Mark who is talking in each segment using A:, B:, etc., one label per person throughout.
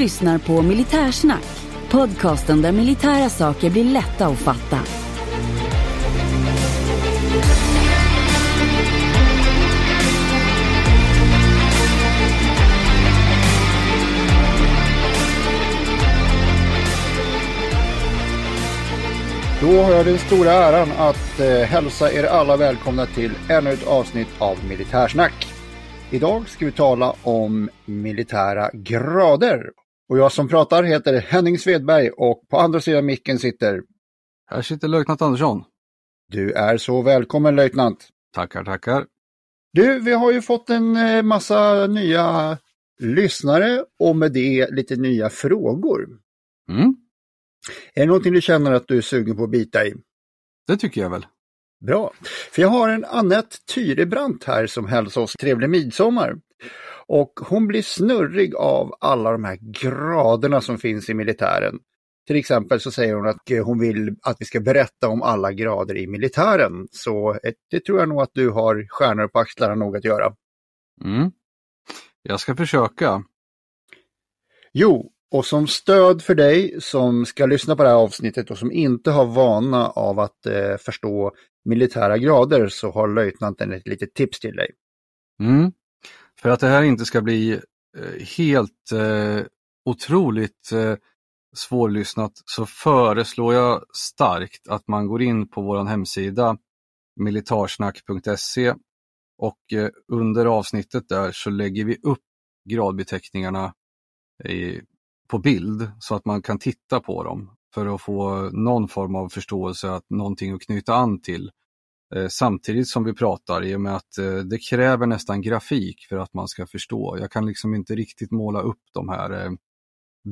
A: Lyssnar på Militärsnack, podcasten där militära saker blir lätta att fatta.
B: Då har jag den stora äran att eh, hälsa er alla välkomna till ännu ett avsnitt av Militärsnack. Idag ska vi tala om militära grader. Och jag som pratar heter Henning Svedberg och på andra sidan micken sitter...
C: Här sitter löjtnant Andersson.
B: Du är så välkommen löjtnant.
C: Tackar, tackar.
B: Du, vi har ju fått en eh, massa nya lyssnare och med det lite nya frågor.
C: Mm,
B: Är det någonting du känner att du är sugen på att bita i?
C: det tycker jag väl.
B: Bra. För jag har en Annette Tyrebrant här som hälsar oss trevlig midsommar. Och hon blir snurrig av alla de här graderna som finns i militären. Till exempel så säger hon att hon vill att vi ska berätta om alla grader i militären. Så eh, det tror jag nog att du har stjärnor på axlarna nog att göra.
C: Mm. Jag ska försöka.
B: Jo, och som stöd för dig som ska lyssna på det här avsnittet och som inte har vana av att eh, förstå militära grader så har löjtnanten ett litet tips till dig.
C: Mm. För att det här inte ska bli eh, helt eh, otroligt eh, svårlyssnat så föreslår jag starkt att man går in på vår hemsida militarsnack.se och eh, under avsnittet där så lägger vi upp gradbeteckningarna i, på bild så att man kan titta på dem för att få någon form av förståelse, att någonting att knyta an till. Eh, samtidigt som vi pratar i och med att eh, det kräver nästan grafik för att man ska förstå. Jag kan liksom inte riktigt måla upp de här eh,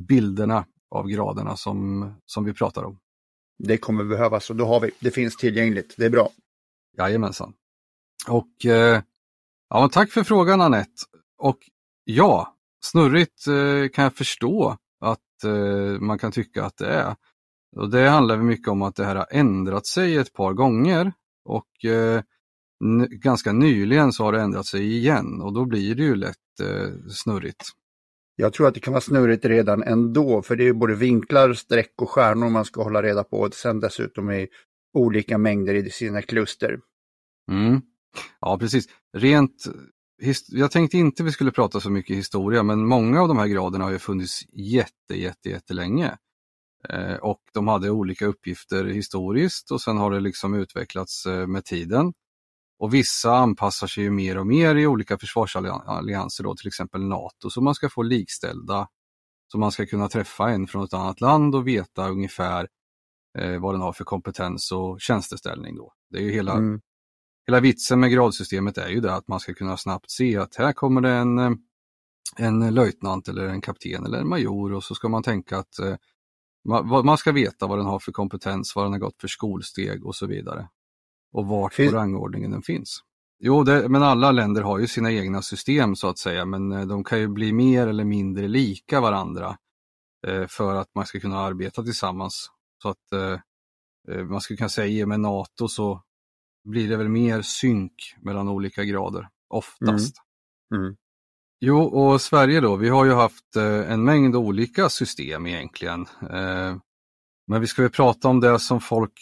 C: bilderna av graderna som, som vi pratar om.
B: Det kommer behövas och då har vi, det finns tillgängligt, det är bra.
C: Jajamensan. Och ja, tack för frågan Anette. Och ja, snurrigt kan jag förstå att man kan tycka att det är. Och det handlar mycket om att det här har ändrat sig ett par gånger och eh, ganska nyligen så har det ändrat sig igen och då blir det ju lätt eh, snurrigt.
B: Jag tror att det kan vara snurrigt redan ändå, för det är både vinklar, streck och stjärnor man ska hålla reda på. Och sen dessutom i olika mängder i sina kluster.
C: Mm. Ja, precis. Rent, jag tänkte inte vi skulle prata så mycket historia, men många av de här graderna har ju funnits jätte, jätte, jättelänge. Eh, och de hade olika uppgifter historiskt och sen har det liksom utvecklats eh, med tiden. Och vissa anpassar sig ju mer och mer i olika försvarsallianser, då, till exempel NATO, så man ska få likställda, så man ska kunna träffa en från ett annat land och veta ungefär eh, vad den har för kompetens och tjänsteställning. Då. Det är ju hela,
B: Mm.
C: hela vitsen med gradsystemet är ju det att man ska kunna snabbt se att här kommer det en, en löjtnant eller en kapten eller en major och så ska man tänka att eh, man, man ska veta vad den har för kompetens, vad den har gått för skolsteg och så vidare. Och vart på rangordningen den finns. Jo, det, men alla länder har ju sina egna system så att säga, men eh, de kan ju bli mer eller mindre lika varandra eh, för att man ska kunna arbeta tillsammans. Så att eh, eh, man skulle kunna säga med NATO så blir det väl mer synk mellan olika grader, oftast.
B: Mm.
C: Jo, och Sverige då, vi har ju haft eh, en mängd olika system egentligen. Eh, men vi ska väl prata om det som folk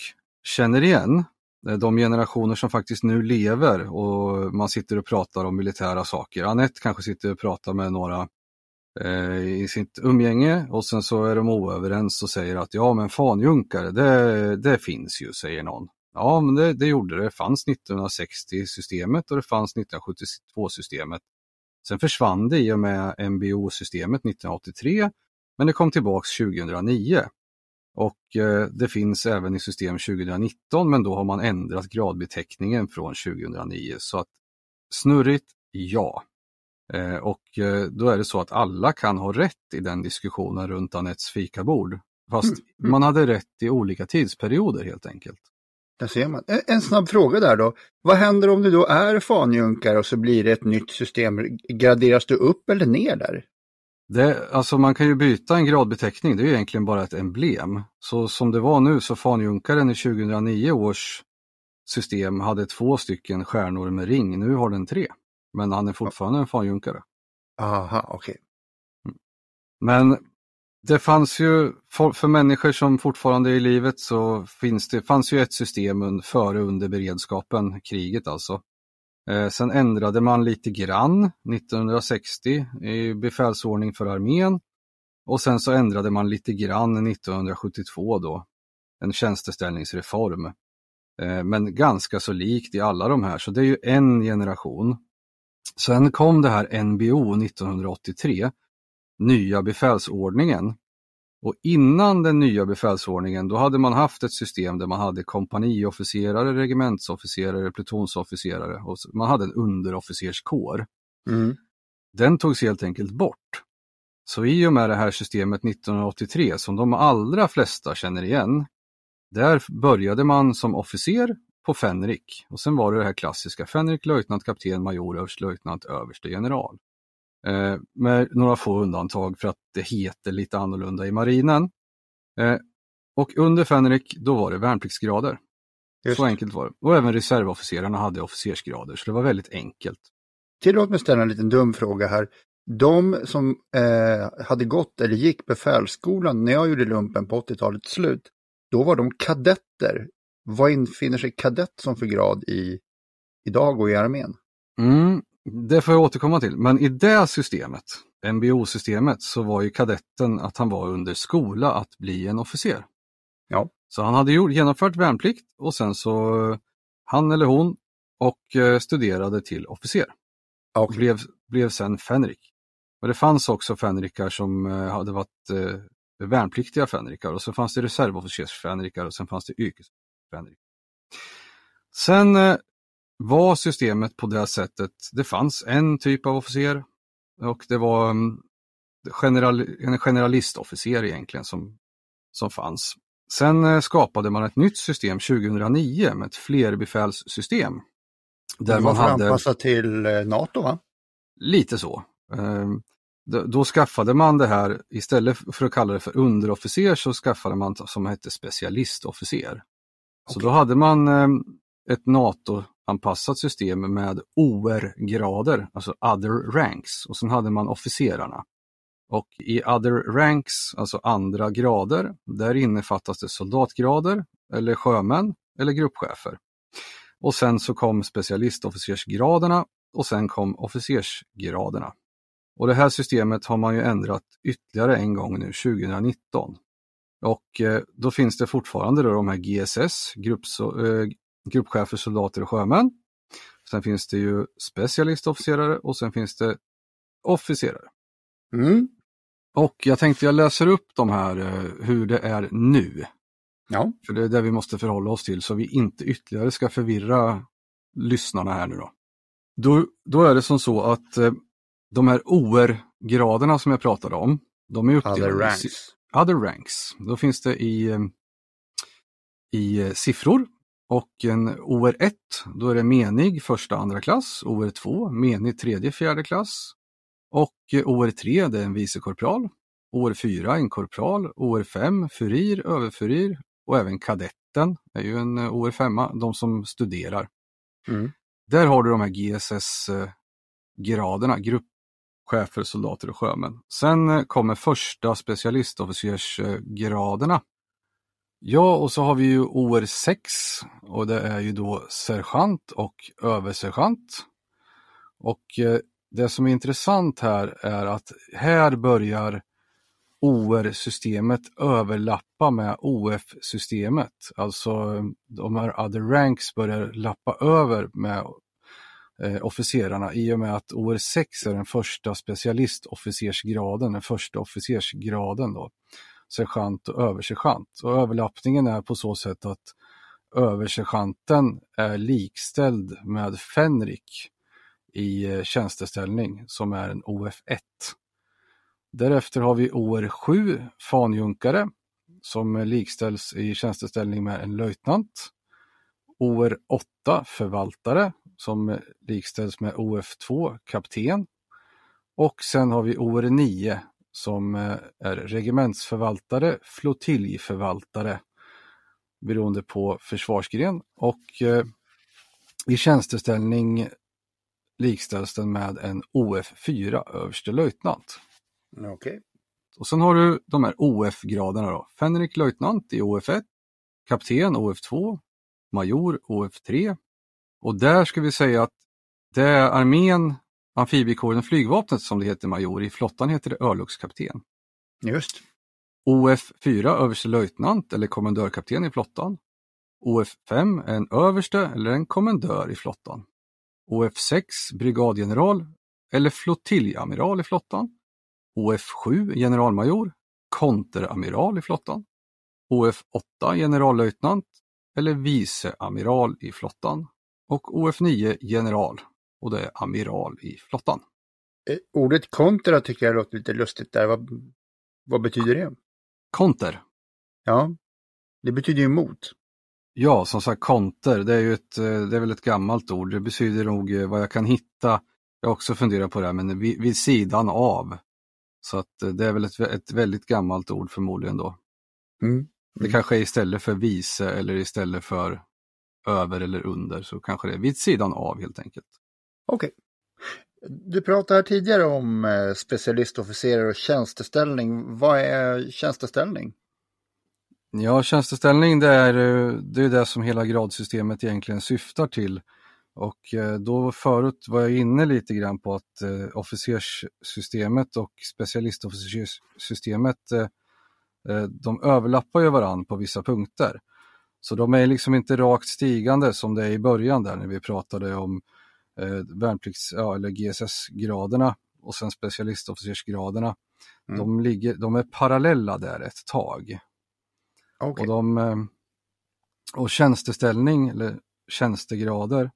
C: känner igen. Eh, de generationer som faktiskt nu lever och man sitter och pratar om militära saker. Anette kanske sitter och pratar med några i sitt umgänge och sen så är de oöverens och säger att ja men fanjunkare det, det finns ju, säger någon. Ja men det, det gjorde det, det fanns 1960-systemet och det fanns 1972-systemet. Sen försvann det i och med MBO-systemet 1983 men det kom tillbaks 2009. Och eh, det finns även i system 2019 men då har man ändrat gradbeteckningen från 2009. Så att snurrigt, ja. Eh, och eh, då är det så att alla kan ha rätt i den diskussionen runt Anettes fikabord. Fast mm, mm. man hade rätt i olika tidsperioder helt enkelt.
B: Där ser man. En, snabb fråga där då. Vad händer om du då är fanjunkare och så blir det ett nytt system? Graderas du upp eller ner där?
C: Det, alltså man kan ju byta en gradbeteckning, det är egentligen bara ett emblem. Så som det var nu så fanjunkaren i 2009 års system hade två stycken stjärnor med ring, nu har den tre. Men han är fortfarande en fanjunkare.
B: Aha, okej. Okay.
C: Mm. Men det fanns ju, för, för, människor som fortfarande är i livet så finns det, fanns ju ett system före och under beredskapen, kriget alltså. Eh, sen ändrade man lite grann 1960 i befälsordning för armén och sen så ändrade man lite grann 1972 då, en tjänsteställningsreform. Eh, men ganska så likt i alla de här, så det är ju en generation. Sen kom det här NBO 1983, nya befälsordningen. Och innan den nya befälsordningen då hade man haft ett system där man hade kompaniofficerare, regementsofficerare, plutonsofficerare och man hade en underofficerskår. Mm. Den togs helt enkelt bort. Så i och med det här systemet 1983 som de allra flesta känner igen, där började man som officer på Fenrik och sen var det det här klassiska Fenrik, löjtnant, kapten, major, överstelöjtnant, överste general. Eh, med några få undantag för att det heter lite annorlunda i marinen. Eh, och under Fenrik, då var det värnpliktsgrader. Just. Så enkelt var det. Och även reservofficerarna hade officersgrader, så det var väldigt enkelt.
B: Tillåt mig ställa en liten dum fråga här. De som eh, hade gått eller gick befälsskolan när jag gjorde lumpen på 80-talets slut, då var de kadetter. Vad infinner sig kadett som för grad i idag och i armén?
C: Mm, det får jag återkomma till, men i det systemet, MBO-systemet, så var ju kadetten att han var under skola att bli en officer.
B: Ja.
C: Så han hade genomfört värnplikt och sen så han eller hon och eh, studerade till officer. Okay. Och blev, blev sen fänrik. Och det fanns också fänrikar som eh, hade varit eh, värnpliktiga fänrikar och så fanns det reservofficersfänrikar och sen fanns det yrkesfänrikar. Sen eh, var systemet på det sättet, det fanns en typ av officer och det var mm, general, en generalistofficer egentligen som, som fanns. Sen eh, skapade man ett nytt system 2009 med ett flerbefälssystem.
B: Där det var man hade anpassat till eh, NATO va?
C: Lite så. Ehm, då skaffade man det här, istället för att kalla det för underofficer så skaffade man som hette specialistofficer. Så då hade man ehm, ett anpassat system med OR-grader, alltså other ranks, och sen hade man officerarna. Och i other ranks, alltså andra grader, där innefattas det soldatgrader eller sjömän eller gruppchefer. Och sen så kom specialistofficersgraderna och sen kom officersgraderna. Och det här systemet har man ju ändrat ytterligare en gång nu 2019. Och eh, då finns det fortfarande då de här GSS, grupps, eh, gruppchefer, soldater och sjömän. Sen finns det ju specialistofficerare och sen finns det officerare.
B: Mm.
C: Och jag tänkte jag läser upp de här eh, hur det är nu.
B: Ja.
C: För det är det vi måste förhålla oss till så vi inte ytterligare ska förvirra lyssnarna här nu då. Då, då är det som så att eh, de här OR-graderna som jag pratade om, de är uppdelade
B: other ranks.
C: Other ranks. Då finns det i, eh, i siffror och en OR1, då är det menig första andra klass, OR2 menig tredje fjärde klass och OR3 det är en vicekorpral, OR4 en korpral, OR5 furir, överfurir och även kadetten är ju en OR5, de som studerar.
B: Mm.
C: Där har du de här GSS-graderna, gruppchefer, soldater och sjömän. Sen kommer första specialistofficersgraderna Ja, och så har vi ju OR6 och det är ju då sergeant och översergeant. Och eh, det som är intressant här är att här börjar OR-systemet överlappa med OF-systemet. Alltså de här other ranks börjar lappa över med eh, officerarna i och med att OR6 är den första specialistofficersgraden, den första officersgraden då. Sergeant och översergeant. Och överlappningen är på så sätt att översergeanten är likställd med fänrik i eh, tjänsteställning som är en OF1. Därefter har vi OR7, fanjunkare, som likställs i tjänsteställning med en löjtnant. OR8, förvaltare, som likställs med OF2, kapten. Och sen har vi OR9 som eh, är regementsförvaltare, flottiljförvaltare beroende på försvarsgren och eh, i tjänsteställning likställs den med en OF4, överstelöjtnant.
B: Okej. Okay.
C: Och sen har du de här OF-graderna då. Fänrik löjtnant i OF1, kapten OF2, major OF3. Och där ska vi säga att det är armén, amfibiekåren, flygvapnet som det heter major. I flottan heter det örlogskapten.
B: Just.
C: OF4 överstelöjtnant eller kommendörkapten i flottan. OF5 är en överste eller en kommendör i flottan. OF6 brigadgeneral eller flottiljamiral i flottan. OF7 generalmajor, konteramiral i flottan. OF8 generallöjtnant eller viceamiral i flottan. Och OF9 general och det är amiral i flottan.
B: Eh, ordet kontra tycker jag låter lite lustigt där. Vad, vad betyder det?
C: Konter.
B: Ja, det betyder ju mot.
C: Ja, som sagt konter, det är ju ett, eh, det är väl ett gammalt ord. Det betyder nog eh, vad jag kan hitta. Jag har också funderat på det här, men vid, vid sidan av. Så att det är väl ett, ett väldigt gammalt ord förmodligen då.
B: Mm. Mm.
C: Det kanske är istället för vice eller istället för över eller under så kanske det är vid sidan av helt enkelt.
B: Okej. Okay. Du pratade tidigare om specialistofficerare och tjänsteställning. Vad är tjänsteställning?
C: Ja, tjänsteställning det är, det är det som hela gradsystemet egentligen syftar till. Och eh, då förut var jag inne lite grann på att eh, officerssystemet och specialistofficerssystemet eh, eh, de överlappar ju varandra på vissa punkter. Så de är liksom inte rakt stigande som det är i början där när vi pratade om eh, värnplikts ja, eller GSS-graderna och sen specialistofficersgraderna. Mm. De, ligger, de är parallella där ett tag. Okay. Och, de, eh, och tjänsteställning eller tjänstegrader,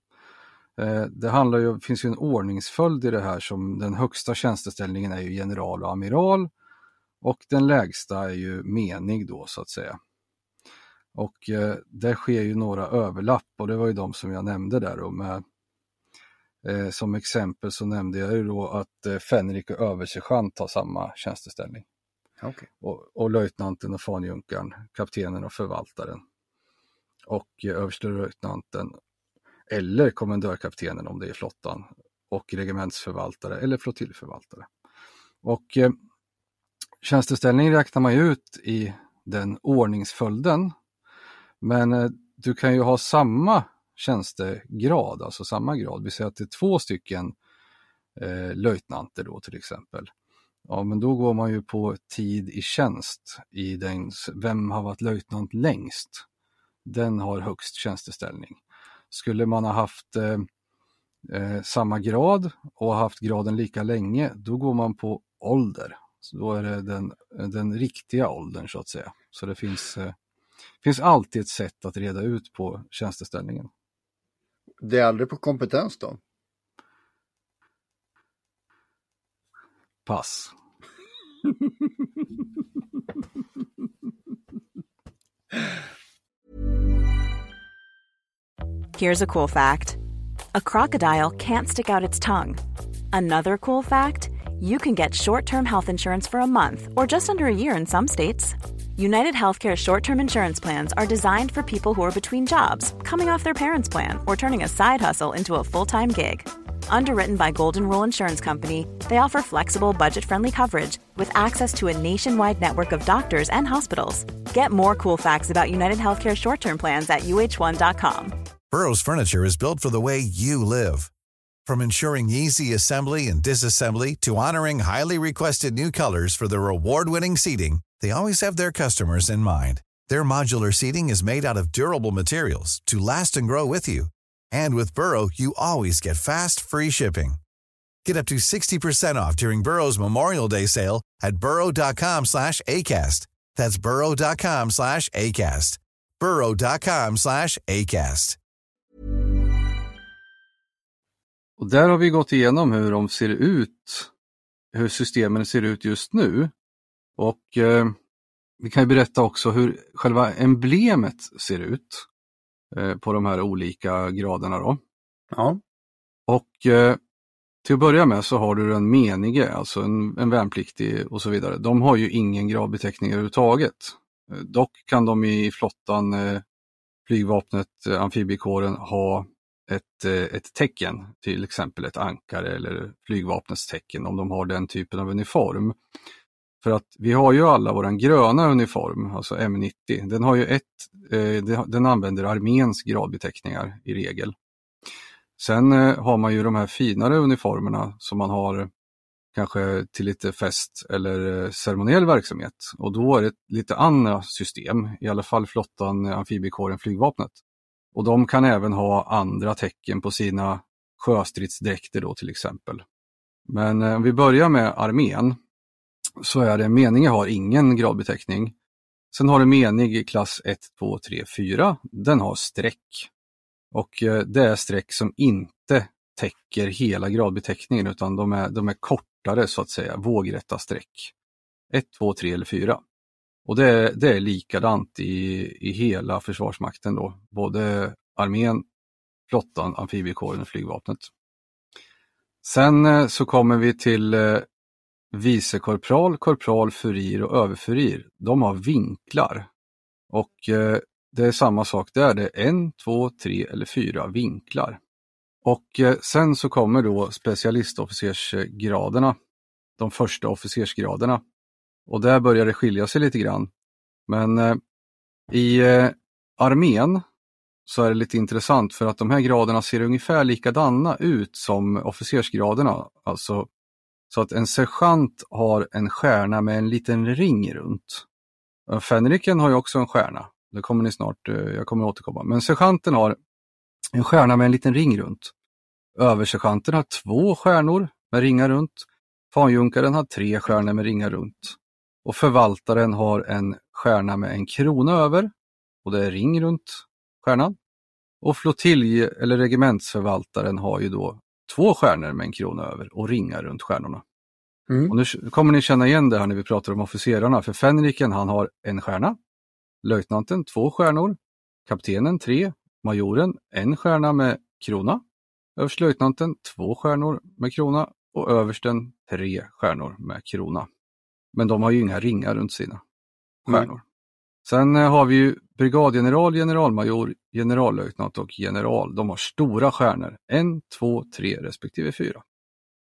C: eh, det handlar ju, finns ju en ordningsföljd i det här som den högsta tjänsteställningen är ju general och amiral och den lägsta är ju menig då så att säga. Och eh, där sker ju några överlapp och det var ju de som jag nämnde där då med eh, som exempel så nämnde jag ju då att eh, Fenrik och översergeant har samma tjänsteställning.
B: Okay.
C: Och, och löjtnanten och fanjunkaren, kaptenen och förvaltaren. Och eh, överstelöjtnanten eller kommendörkaptenen om det är flottan och regementsförvaltare eller flottiljförvaltare. Och eh, tjänsteställning räknar man ju ut i den ordningsföljden. Men eh, du kan ju ha samma tjänstegrad, alltså samma grad, vi säger att det är två stycken eh, löjtnanter då till exempel. Ja, men då går man ju på tid i tjänst i den, vem har varit löjtnant längst? Den har högst tjänsteställning. Skulle man ha haft eh, eh, samma grad och haft graden lika länge, då går man på ålder. Så då är det den, den riktiga åldern så att säga. Så det finns, eh, finns alltid ett sätt att reda ut på tjänsteställningen.
B: Det är aldrig på kompetens då?
C: Pass.
D: Here's a cool fact a crocodile can't stick out its tongue. Another cool fact you can get short term health insurance for a month or just under a year in some states. United Healthcare short term insurance plans are designed for people who are between jobs, coming off their parents' plan, or turning a side hustle into a full time gig. Underwritten by Golden Rule Insurance Company, they offer flexible, budget friendly coverage with access to a nationwide network of doctors and hospitals. Get more cool facts about United Healthcare short term plans at uh1.com.
E: Burrow's Furniture is built for the way you live. From ensuring easy assembly and disassembly to honoring highly requested new colors for their award-winning seating, they always have their customers in mind. Their modular seating is made out of durable materials to last and grow with you. And with Burrow, you always get fast, free shipping. Get up to 60% off during Burrow's Memorial Day sale at burrow.com slash ACAST. That's burrow.com slash ACAST. burrow.com slash ACAST.
C: Och där har vi gått igenom hur de ser ut, hur systemen ser ut just nu. Och eh, vi kan ju berätta också hur själva emblemet ser ut eh, på de här olika graderna. Då.
B: Ja.
C: Och eh, till att börja med så har du den menige, alltså en, en värnpliktig och så vidare. De har ju ingen gradbeteckning överhuvudtaget. Eh, dock kan de i flottan, eh, flygvapnet, eh, amfibiekåren ha ett, ett tecken, till exempel ett ankare eller flygvapnets tecken om de har den typen av uniform. För att vi har ju alla våran gröna uniform, alltså M90, den har ju ett, eh, den använder arméns gradbeteckningar i regel. Sen eh, har man ju de här finare uniformerna som man har kanske till lite fest eller eh, ceremoniell verksamhet och då är det lite andra system, i alla fall flottan, eh, amfibiekåren, flygvapnet. Och de kan även ha andra tecken på sina sjöstridsdräkter då till exempel. Men eh, om vi börjar med armén så är det mening har ingen gradbeteckning. Sen har du mening i klass 1, 2, 3, 4. Den har streck. Och eh, det är streck som inte täcker hela gradbeteckningen utan de är, de är kortare så att säga, vågrätta streck. 1, 2, 3 eller 4. Och det är, det är likadant i, i hela Försvarsmakten då, både armén, flottan, amfibiekåren och flygvapnet. Sen eh, så kommer vi till eh, vicekorpral, korpral, furir och överfurir. De har vinklar. Och eh, det är samma sak där, det är en, två, tre eller fyra vinklar. Och eh, sen så kommer då specialistofficersgraderna, de första officersgraderna. Och där börjar det skilja sig lite grann. Men eh, i eh, armén så är det lite intressant för att de här graderna ser ungefär likadana ut som officersgraderna. Alltså så att en sergeant har en stjärna med en liten ring runt. Eh, Fänriken har ju också en stjärna. Det kommer ni snart, eh, jag kommer återkomma. Men sergeanten har en stjärna med en liten ring runt. Översergeanten har två stjärnor med ringar runt. Fanjunkaren har tre stjärnor med ringar runt. Och förvaltaren har en stjärna med en krona över och det är ring runt stjärnan. Och flottilj eller regementsförvaltaren har ju då två stjärnor med en krona över och ringar runt stjärnorna. Mm. Och nu kommer ni känna igen det här när vi pratar om officerarna, för Fenriken han har en stjärna, löjtnanten två stjärnor, kaptenen tre, majoren en stjärna med krona, överstlöjtnanten två stjärnor med krona och översten tre stjärnor med krona. Men de har ju inga ringar runt sina stjärnor. Mm. Sen eh, har vi ju brigadgeneral, generalmajor, generallöjtnant och general. De har stora stjärnor. En, två, tre respektive fyra.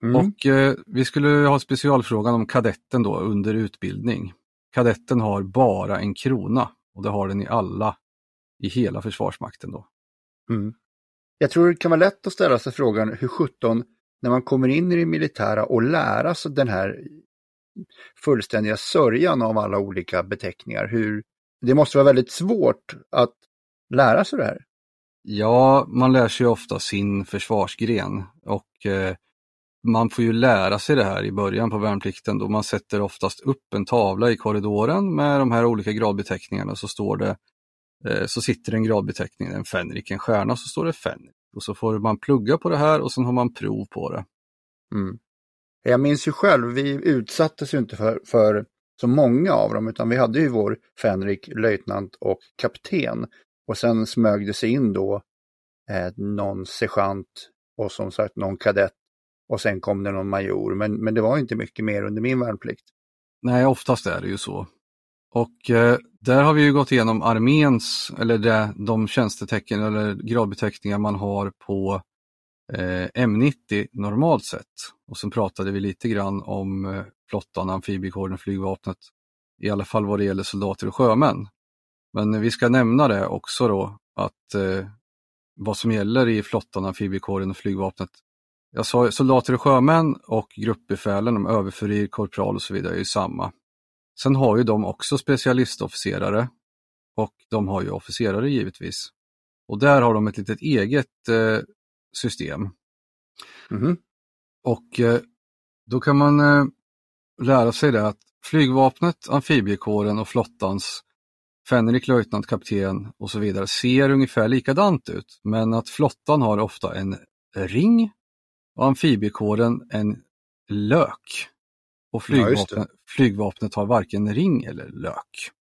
C: Mm. Och eh, vi skulle ha specialfrågan om kadetten då under utbildning. Kadetten har bara en krona och det har den i alla, i hela Försvarsmakten då.
B: Mm. Jag tror det kan vara lätt att ställa sig frågan hur 17 när man kommer in i det militära och lära sig den här fullständiga sörjan av alla olika beteckningar, hur, det måste vara väldigt svårt att lära sig det här.
C: Ja, man lär sig ofta sin försvarsgren och eh, man får ju lära sig det här i början på värnplikten då man sätter oftast upp en tavla i korridoren med de här olika gradbeteckningarna så står det eh, så sitter en gradbeteckning, en fänrik, en stjärna, så står det fänrik. Och så får man plugga på det här och sen har man prov på det.
B: Mm. Jag minns ju själv, vi utsattes ju inte för, för så många av dem, utan vi hade ju vår Fänrik, löjtnant och kapten. Och sen smög det sig in då eh, någon sergeant och som sagt någon kadett och sen kom det någon major. Men, men det var inte mycket mer under min värnplikt.
C: Nej, oftast är det ju så. Och eh, där har vi ju gått igenom arméns, eller det, de tjänstetecken eller gradbeteckningar man har på eh, M90 normalt sett. Och sen pratade vi lite grann om eh, flottan, amfibiekåren, flygvapnet, i alla fall vad det gäller soldater och sjömän. Men vi ska nämna det också då att eh, vad som gäller i flottan, amfibiekåren och flygvapnet jag sa soldater och sjömän och gruppbefälen, de överfurir, korpral och så vidare är ju samma. Sen har ju de också specialistofficerare och de har ju officerare givetvis. Och där har de ett litet eget eh, system.
B: Mhm.
C: Och eh, då kan man eh, lära sig det att flygvapnet, amfibiekåren och flottans fänrik, löjtnant, kapten och så vidare ser ungefär likadant ut. Men att flottan har ofta en ring och amfibiekåren en lök. Och
B: Ja,
C: flygvapnet, flygvapnet har varken ring eller lök.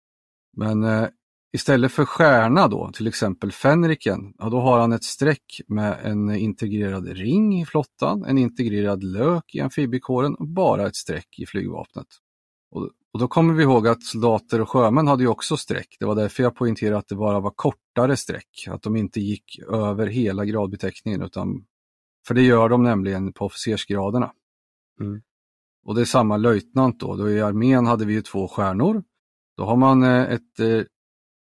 C: Men eh, istället för stjärna då, till exempel fänriken, ja, då har han ett streck med en integrerad ring i flottan, en integrerad lök i amfibiekåren och bara ett streck i flygvapnet. Och, och då kommer vi ihåg att soldater och sjömän hade ju också streck. Det var därför jag poängterade att det bara var kortare streck, att de inte gick över hela gradbeteckningen utan för det gör de nämligen på officersgraderna.
B: Mm.
C: Och det är samma löjtnant då. då. I armén hade vi ju två stjärnor. Då har man eh, ett eh,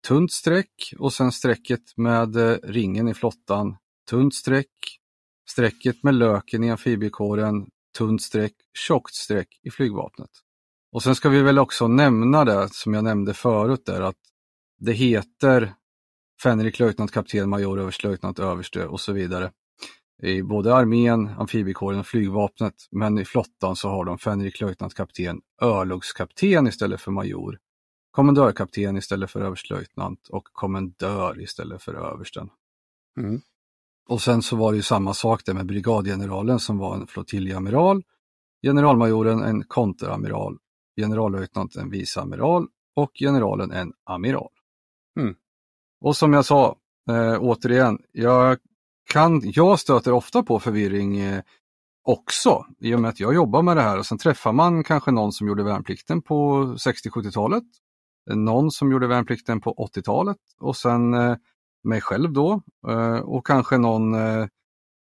C: tunt streck och sen strecket med eh, ringen i flottan. Tunt streck, strecket med löken i amfibiekåren, tunt streck, tjockt streck i flygvapnet. Och sen ska vi väl också nämna det som jag nämnde förut där att det heter fänrik, löjtnant, kapten, major, överstelöjtnant, överste och så vidare i både armén, amfibiekåren och flygvapnet. Men i flottan så har de fänrik, löjtnant, kapten, örlogskapten istället för major, kommendörkapten istället för överstelöjtnant och kommendör istället för översten.
B: Mm.
C: Och sen så var det ju samma sak där med brigadgeneralen som var en flottiljamiral, generalmajoren en konteramiral, generallöjtnant en viceamiral och generalen en amiral.
B: Mm.
C: Och som jag sa, eh, återigen, jag kan, jag stöter ofta på förvirring eh, också i och med att jag jobbar med det här och sen träffar man kanske någon som gjorde värnplikten på 60-70-talet, någon som gjorde värnplikten på 80-talet och sen eh, mig själv då eh, och kanske någon, eh,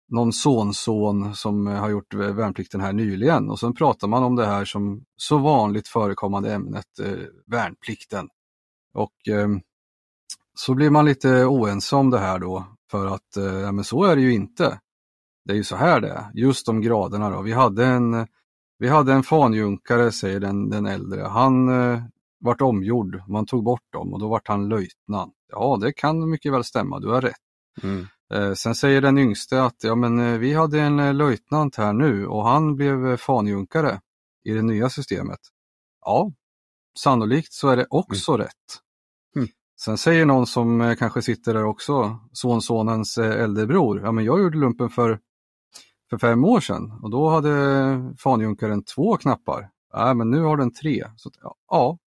C: någon sonson som har gjort värnplikten här nyligen och sen pratar man om det här som så vanligt förekommande ämnet eh, värnplikten. Och eh, så blir man lite oense om det här då för att eh, men så är det ju inte. Det är ju så här det är, just de graderna då. Vi hade en, vi hade en fanjunkare, säger den, den äldre. Han eh, vart omgjord, man tog bort dem och då vart han löjtnant. Ja, det kan mycket väl stämma, du har rätt.
B: Mm.
C: Eh, sen säger den yngste att ja, men, eh, vi hade en eh, löjtnant här nu och han blev fanjunkare i det nya systemet. Ja, sannolikt så är det också rätt.
B: Mm.
C: Sen säger någon som kanske sitter där också, sonsonens äldre bror, ja men jag gjorde lumpen för, för fem år sedan och då hade fanjunkaren två knappar. Ja, men nu har den tre. Så, ja,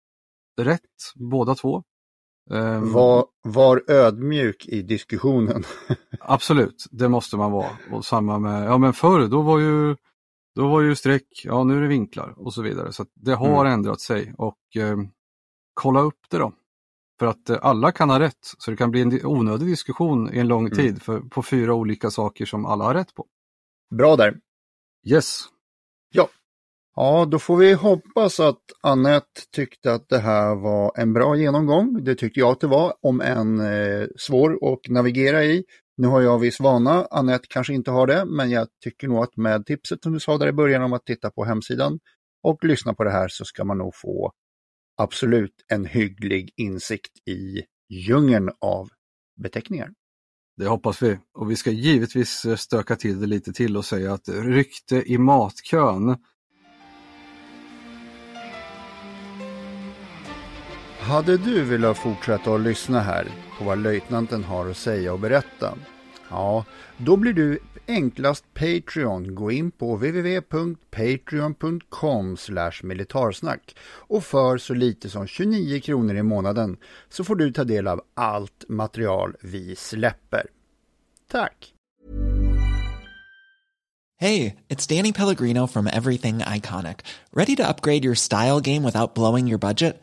C: rätt båda två. Ehm,
B: Var, var ödmjuk i diskussionen.
C: Absolut, det måste man vara. Och samma med, ja men förr då var ju då var ju streck, ja nu är det vinklar och så vidare. Så det har
B: Mm.
C: ändrat sig och eh, kolla upp det då. För att eh, alla kan ha rätt, så det kan bli en di- onödig diskussion i en lång
B: Mm.
C: tid för, på fyra olika saker som alla har rätt på.
B: Bra där.
C: Yes,
B: Ja, då får vi hoppas att Annette tyckte att det här var en bra genomgång. Det tyckte jag att det var, om en eh, svår att navigera i. Nu har jag viss vana, Annette kanske inte har det, men jag tycker nog att med tipset som du sa där i början om att titta på hemsidan och lyssna på det här så ska man nog få absolut en hygglig insikt i djungeln av beteckningar.
C: det hoppas vi. Och vi ska givetvis stöka till det lite till och säga att rykte i matkön
B: Hade du velat fortsätta att lyssna här på vad löjtnanten har att säga och berätta? Ja, då blir du enklast Patreon. Gå in på www.patreon.com militarsnack och för så lite som 29 kronor i månaden så får du ta del av allt material vi släpper. Tack!
F: Hej, det är Danny Pellegrino from Everything Iconic. Ready to upgrade your style game without blowing your budget?